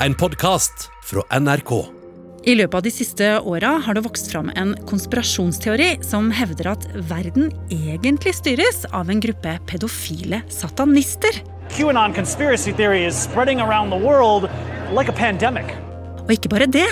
en podkast fra NRK. I løpet av de siste åra har det vokst fram en konspirasjonsteori som hevder at verden egentlig styres av en gruppe pedofile satanister. QAnon conspiracy theory is spreading around the world like a pandemic. Og ikke bare det.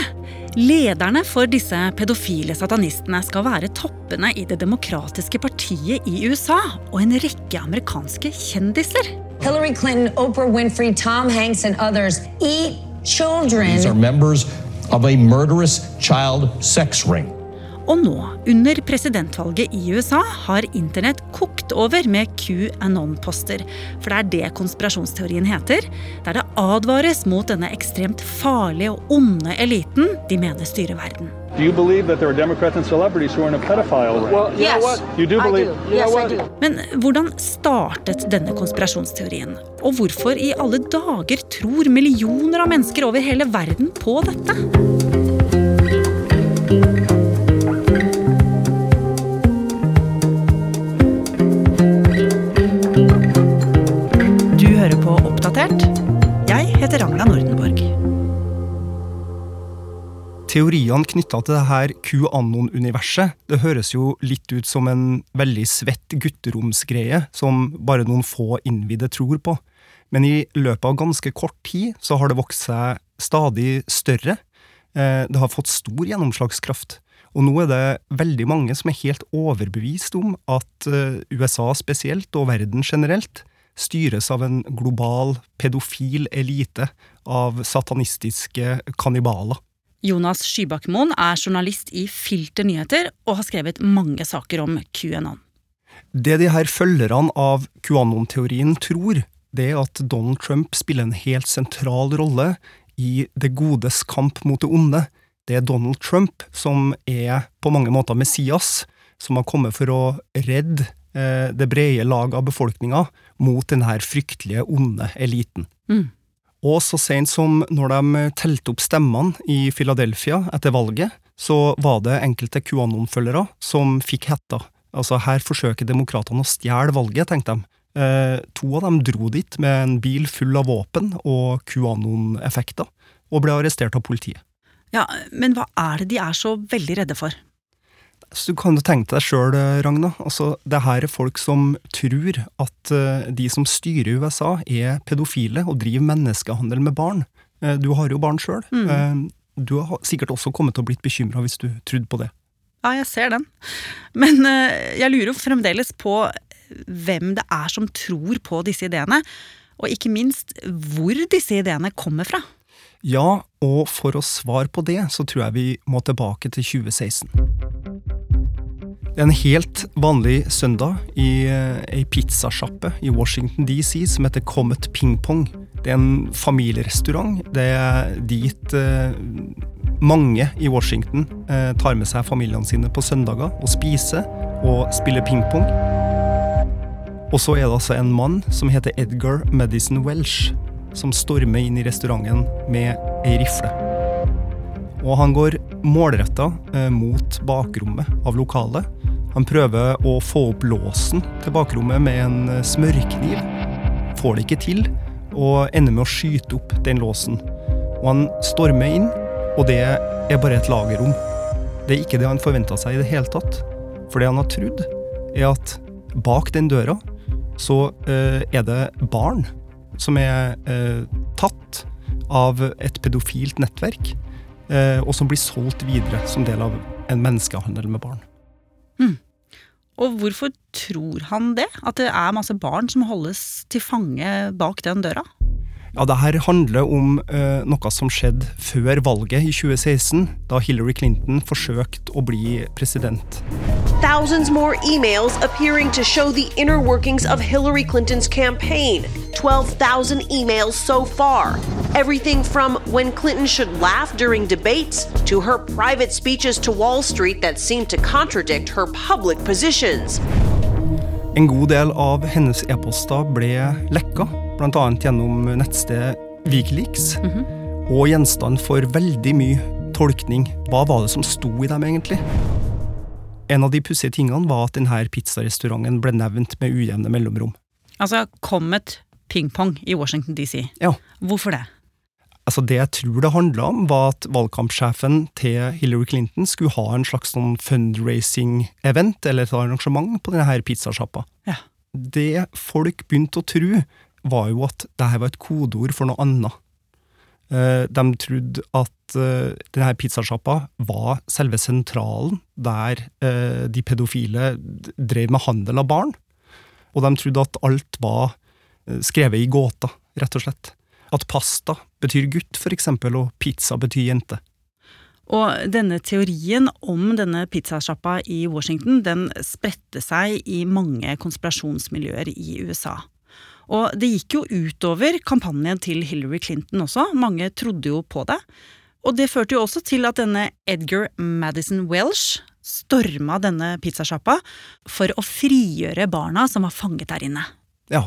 Lederne for disse pedofile satanistene skal være toppene i Det demokratiske partiet i USA og en rekke amerikanske kjendiser. Hillary Clinton, Oprah Winfrey, Tom Hanks, and others eat children. These are members of a murderous child sex ring. Og nå, under presidentvalget i USA, har internett kokt over med QAnon-poster. For det er det konspirasjonsteorien heter. Der det advares mot denne ekstremt farlige og onde eliten de mener styrer verden. Do you believe that there are Democrats and celebrities who are in a pedophile ring? Well, you Yes, know what? You do I believe- do. you know Yes, I what? do. Men hvordan startet denne konspirasjonsteorien? Og hvorfor i alle dager tror millioner av mennesker over hele verden på dette? Teoriene knytta til det her QAnon-universet det høres jo litt ut som en veldig svett gutteromsgreie som bare noen få innvidde tror på. Men i løpet av ganske kort tid så har det vokst seg stadig større. Eh, Det har fått stor gjennomslagskraft. Og nå er det veldig mange som er helt overbevist om at eh, USA spesielt, og verden generelt, styres av en global pedofil elite av satanistiske kannibaler. Jonas Skybakkemoen er journalist i Filter nyheter og har skrevet mange saker om QAnon. Det de her følgerne av QAnon-teorien tror, det er at Donald Trump spiller en helt sentral rolle i det godes kamp mot det onde. Det er Donald Trump som er på mange måter Messias, som har kommet for å redde eh, det brede lag av befolkninga mot den her fryktelige, onde eliten. Mm. Og så sent som når de telte opp stemmene i Philadelphia etter valget, så var det enkelte QAnon-følgere som fikk hetta. Altså, her forsøker demokratene å stjele valget, tenkte de. Eh, to av dem dro dit med en bil full av våpen og QAnon-effekter, og ble arrestert av politiet. Ja, Men hva er det de er så veldig redde for? Så du kan jo tenke deg sjøl, Ragna. Altså, det her er folk som tror at eh, de som styrer USA, er pedofile og driver menneskehandel med barn. Eh, du har jo barn sjøl. du har sikkert også kommet til å blitt bekymra hvis du trodde på det. Ja, jeg ser den. Men eh, jeg lurer jo fremdeles på hvem det er som tror på disse ideene. Og ikke minst hvor disse ideene kommer fra. Ja, og for å svare på det, så tror jeg vi må tilbake til 2016. Det er en helt vanlig søndag i eh, ei pizzasjappe i Washington DC som heter Comet Ping Pong. Det er en familierestaurant. Det er dit eh, mange i Washington eh, tar med seg familiene sine på søndager og spiser og spiller pingpong. Og så er det altså en mann som heter Edgar Madison Welsh, som stormer inn i restauranten med ei rifle. Og han går målretta eh, mot bakrommet av lokalet. Han prøver å få opp låsen til bakrommet med en eh, smørkniv. Får det ikke til, og ender med å skyte opp den låsen. Og han stormer inn, og det er bare et lagerrom. Det er ikke det han forventa seg i det hele tatt. For det han har trodd, er at bak den døra så eh, er det barn som er tatt av et pedofilt nettverk, og som blir solgt videre som del av en menneskehandel med barn. Og hvorfor tror han det? At det er masse barn som holdes til fange bak den døra? Ja, det her handler om eh, noe som skjedde før valget i 2016, da Hillary Clinton forsøkte å bli president. Thousands more emails appearing to show the inner workings of Hillary Clinton's campaign. 12,000 emails so far. Everything from when Clinton should laugh during debates to her private speeches to Wall Street that seem to contradict her public positions. En god del av hennes e-poster ble lekka, bl.a. gjennom nettstedet Wikileaks, og gjenstand for veldig mye tolkning. Hva var det som sto i dem, egentlig? En av de pussige tingene var at denne pizzarestauranten ble nevnt med ujevne mellomrom. Altså kom et pingpong i Washington DC. Ja, Hvorfor det? Altså Det jeg tror det handla om, var at valgkampsjefen til Hillary Clinton skulle ha en slags sånn fundraising-event, eller et arrangement, på denne pizzasjappa. Ja. Det folk begynte å tro, var jo at dette var et kodeord for noe annet. Eh, De trodde at eh, denne pizzasjappa var selve sentralen der eh, de pedofile drev med handel av barn. Og de trodde at alt var skrevet i gåta, rett og slett. At pasta betyr gutt, for eksempel, og pizza betyr jente. Og denne teorien om denne pizzasjappa i Washington, den spredte seg i mange konspirasjonsmiljøer i USA. Og det gikk jo utover kampanjen til Hillary Clinton også, mange trodde jo på det. Og det førte jo også til at denne Edgar Madison Welsh storma denne pizzasjappa for å frigjøre barna som var fanget der inne. Ja.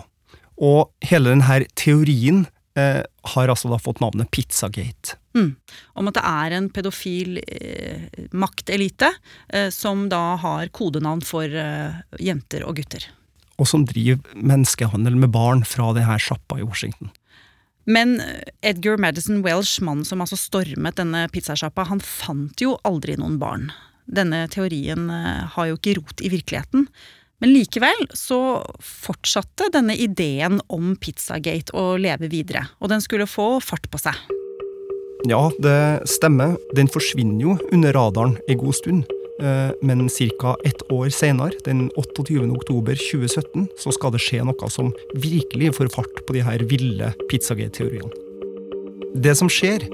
Og hele denne teorien eh, har altså da fått navnet Pizzagate. Mm. Om at det er en pedofil eh, maktelite eh, som da har kodenavn for eh, jenter og gutter. Og som driver menneskehandel med barn fra det her sjappa i Washington. Men eh, Edgar Madison Welsh, mannen som altså stormet denne pizzasjappa, han fant jo aldri noen barn. Denne teorien eh, har jo ikke rot i virkeligheten. Men likevel så fortsatte denne ideen om Pizzagate å leve videre, og den skulle få fart på seg. Ja, det stemmer. Den forsvinner jo under radaren en god stund. Eh, Men ca. ett år senere, den 28. oktober 2017, så skal det skje noe som virkelig får fart på de her ville Pizzagate-teoriene. Det som skjer,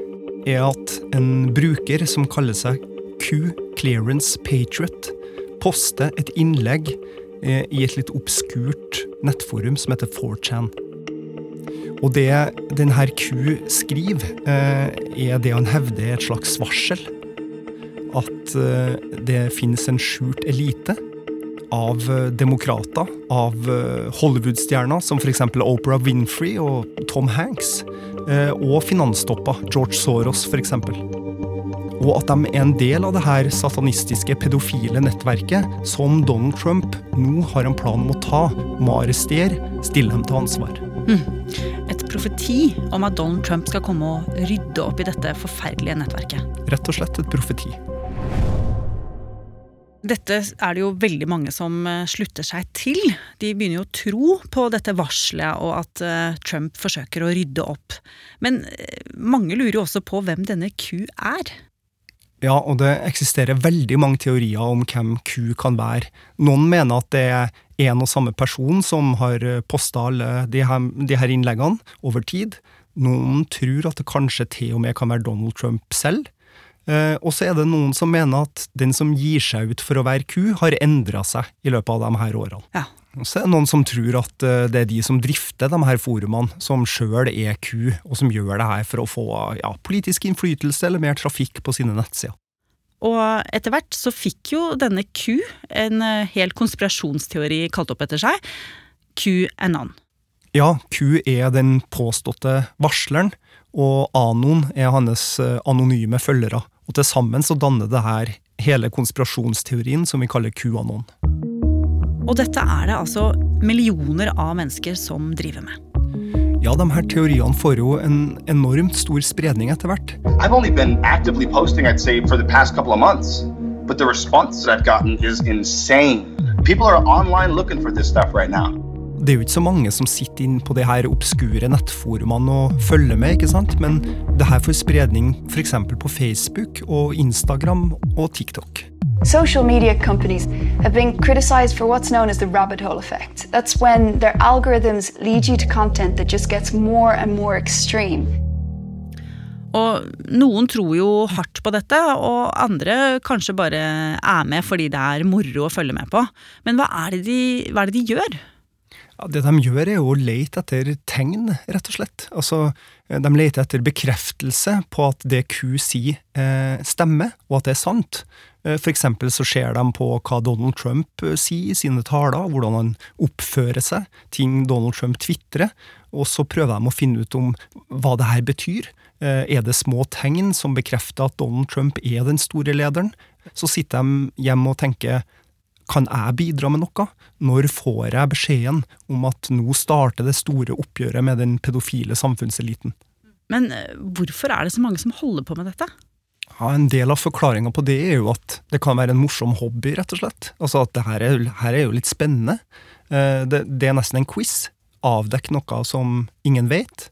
er at en bruker som kaller seg Q Clearance Patriot, poster et innlegg i et litt obskurt nettforum som heter 4chan. Og det denne Q skriver, eh, er det han hevder er et slags varsel. At eh, det finnes en skjult elite av eh, demokrater, av eh, Hollywood-stjerner, som f.eks. Oprah Winfrey og Tom Hanks, eh, og finanstopper, George Soros f.eks. Og at de er en del av det her satanistiske pedofile nettverket som Donald Trump nå har en plan om å ta, om å arrestere, stille dem til ansvar. Et profeti om at Donald Trump skal komme og rydde opp i dette forferdelige nettverket. Rett og slett et profeti. Dette er det jo veldig mange som eh, slutter seg til. De begynner jo å tro på dette varselet og at eh, Trump forsøker å rydde opp. Men eh, mange lurer jo også på hvem denne Q er. Ja, og det eksisterer veldig mange teorier om hvem Q kan være. Noen mener at det er en og samme person som har posta alle de her, de her innleggene over tid. Noen tror at det kanskje til og med kan være Donald Trump selv. Eh, og så er det noen som mener at den som gir seg ut for å være Q, har endra seg i løpet av de her årene. Ja. Og så er det noen som tror at eh, det er de som drifter de her forumene, som sjøl er Q, og som gjør det her for å få ja, politisk innflytelse eller mer trafikk på sine nettsider. Og etter hvert så fikk jo denne Q en eh, hel konspirasjonsteori kalt opp etter seg. QAnon. Ja, Q er den påståtte varsleren, og Anon er hans eh, anonyme følgere. Og til sammen så danner det her hele konspirasjonsteorien som vi kaller QAnon. Og dette er det altså millioner av mennesker som driver med. Ja, de her teoriene får jo en enormt stor spredning etter hvert. I've only been actively posting, say, for the past couple of months. But the response that I've gotten is insane. People are online looking for this stuff right now. Det er jo ikke så mange som sitter inn på de her obskure nettforumene og følger med, ikke sant? men det her får spredning f.eks. på Facebook og Instagram og TikTok. Social media companies have been criticized for what's known as the rabbit hole effect. That's when their algorithms lead you to content that just gets more and more extreme. Og noen tror jo hardt på dette, og andre kanskje bare er med fordi det er moro å følge med på. Men hva er det de, hva er det de gjør? Ja, det de gjør, er jo å lete etter tegn, rett og slett. Altså, de leter etter bekreftelse på at det Q sier, eh, stemmer, og at det er sant. Eh, For eksempel så ser de på hva Donald Trump eh, sier i sine taler, hvordan han oppfører seg, ting Donald Trump tvitrer, og så prøver de å finne ut om hva det her betyr. Eh, Er det små tegn som bekrefter at Donald Trump er den store lederen? Så sitter de hjemme og tenker kan jeg bidra med noe? Når får jeg beskjeden om at nå starter det store oppgjøret med den pedofile samfunnseliten? Men eh, hvorfor er det så mange som holder på med dette? Ja, En del av forklaringa på det er jo at det kan være en morsom hobby, rett og slett. Altså at det her er, her er jo litt spennende. Eh, det, det, er nesten en quiz. Avdekk noe som ingen vet.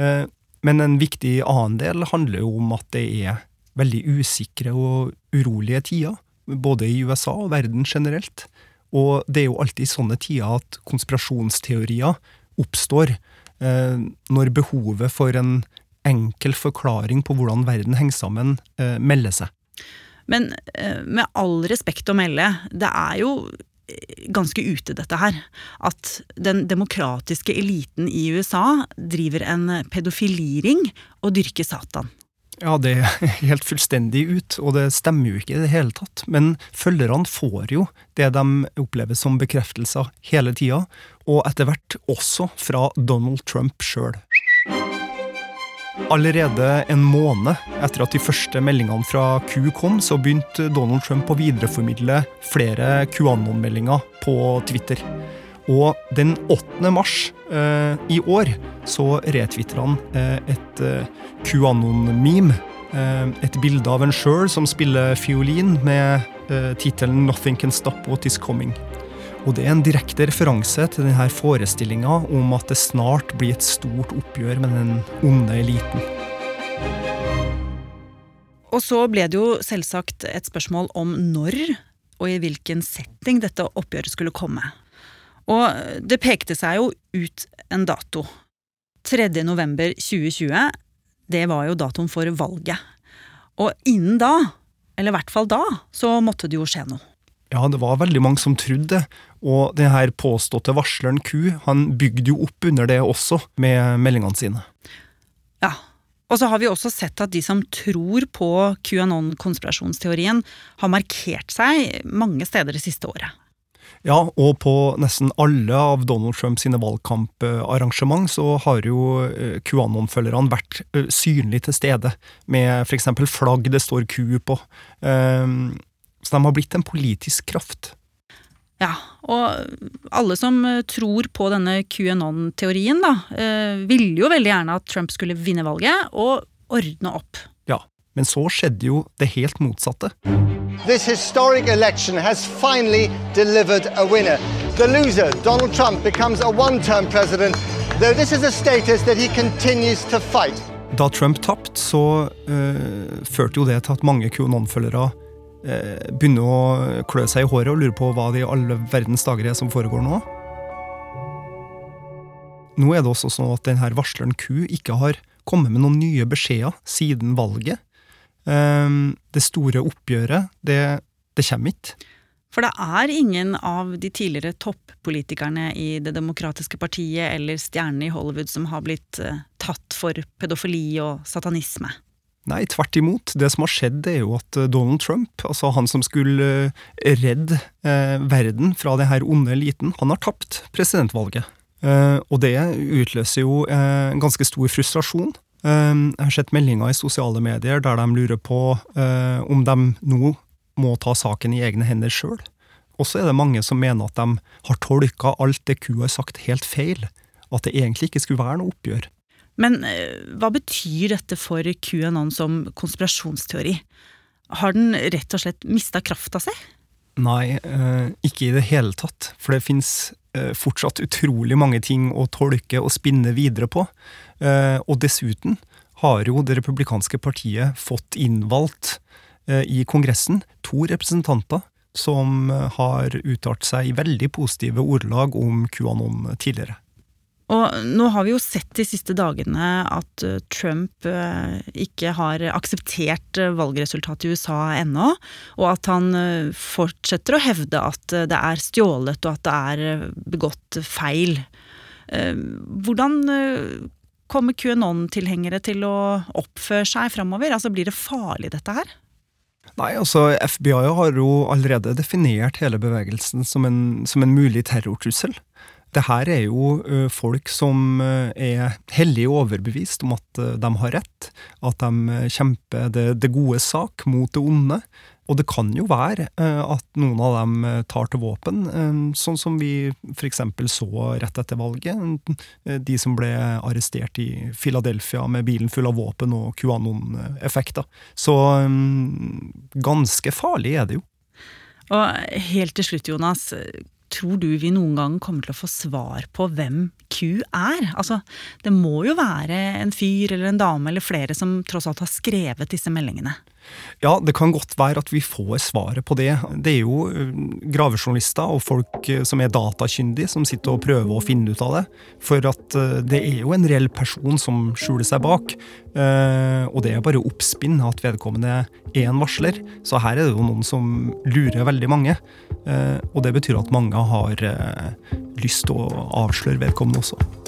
Eh, men en viktig annen del handler jo om at det er veldig usikre og urolige tider. Både i USA og verden generelt. Og det er jo alltid i sånne tider at konspirasjonsteorier oppstår. Eh, når behovet for en enkel forklaring på hvordan verden henger sammen, eh, melder seg. Men eh, med all respekt å melde, det er jo ganske ute, dette her. At den demokratiske eliten i USA driver en pedofiliring og dyrker Satan. Ja, det er helt fullstendig ut, og det stemmer jo ikke i det hele tatt. Men følgerne får jo det de opplever som bekreftelser hele tida, og etter hvert også fra Donald Trump sjøl. Allerede en måned etter at de første meldingene fra Q kom, så begynte Donald Trump å videreformidle flere QAnon-meldinger på Twitter. Og den 8. mars eh, i år så retwitter han eh, et eh, QAnon-meme. Eh, et bilde av en sjøl som spiller fiolin, med eh, tittelen 'Nothing Can Stop What Is Coming'. Og det er en direkte referanse til denne forestillinga om at det snart blir et stort oppgjør med den onde eliten. Og så ble det jo selvsagt et spørsmål om når og i hvilken setting dette oppgjøret skulle komme. Og det pekte seg jo ut en dato. 3. november 2020, det var jo datoen for valget. Og innen da, eller i hvert fall da, så måtte det jo skje noe. Ja, det var veldig mange som trodde det, og den her påståtte varsleren Q, han bygde jo opp under det også, med meldingene sine. Ja, og så har vi også sett at de som tror på QAnon-konspirasjonsteorien, har markert seg mange steder det siste året. Ja, og på nesten alle av Donald Trumps valgkamparrangement så har jo eh, QAnon-følgerne vært eh, synlig til stede, med eksempel flagg det står Q på. Um, så de har blitt en politisk kraft. Ja, og alle som eh, tror på denne QAnon-teorien, da, ville jo veldig gjerne at Trump skulle vinne valget og ordne opp. Men så skjedde jo det helt motsatte. This historic election has finally delivered a winner. The loser, Donald Trump, becomes a one-term president, though this is a status that he continues to fight. Da Trump tapte, så uh, førte jo det til at mange QAnon-følgere Eh, begynner å klø seg i håret og lure på hva det i alle verdens dager er som foregår nå. Nå er det også sånn at denne varsleren Q ikke har kommet med noen nye beskjeder siden valget. Eh, det store oppgjøret, det, det kommer ikke. For det er ingen av de tidligere toppolitikerne i Det demokratiske partiet eller stjernene i Hollywood som har blitt eh, tatt for pedofili og satanisme. Nei, tvert imot. Det som har skjedd, er jo at eh, Donald Trump, altså han som skulle eh, redde verden fra det her onde eliten, han har tapt presidentvalget. Og det utløser jo ganske stor frustrasjon. Eh, jeg har sett meldinger i sosiale medier der de lurer på om de nå må ta saken i egne hender sjøl. Og så er det mange som mener at de har tolka alt det ku har sagt, helt feil. At det egentlig ikke skulle være noe oppgjør. Men eh, hva betyr dette for QAnon som konspirasjonsteori? Har den rett og slett mista krafta si? Nei, eh, ikke i det hele tatt. For det fins eh, fortsatt utrolig mange ting å tolke og spinne videre på. Og dessuten har jo det republikanske partiet fått innvalgt i Kongressen to representanter som har uttalt seg i veldig positive ordelag om QAnon tidligere. Og nå har vi jo sett de siste dagene at eh, Trump eh, ikke har akseptert eh, valgresultatet i USA ennå, og at han fortsetter å hevde at det er stjålet og at det er begått feil. Hvordan kommer QAnon-tilhengere til å oppføre seg framover? Altså, blir det farlig, dette her? Nei, altså FBI har jo allerede definert hele bevegelsen som en, som en mulig terrortrussel. Det her er jo folk som er hellig overbevist om at de har rett, at de kjemper det, det gode sak mot det onde. Og det kan jo være at noen av dem tar til våpen, sånn som vi f.eks. så rett etter valget. De som ble arrestert i Philadelphia med bilen full av våpen og QAnon-effekter. Så ganske farlig er det jo. Og helt til slutt, Jonas. Tror du vi noen gang kommer til å få svar på hvem Q er? Altså, det må jo være en fyr eller en dame eller flere som tross alt har skrevet disse meldingene. Ja, det kan godt være at vi får svaret på det. Det er jo ø, gravejournalister og folk som er datakyndige, som sitter og prøver å finne ut av det. For at det er jo en reell person som skjuler seg bak. Eh, og det er bare oppspinn at vedkommende er en varsler. Så her er det jo noen som lurer veldig mange. Eh, og det betyr at mange har eh, lyst til å avsløre vedkommende også.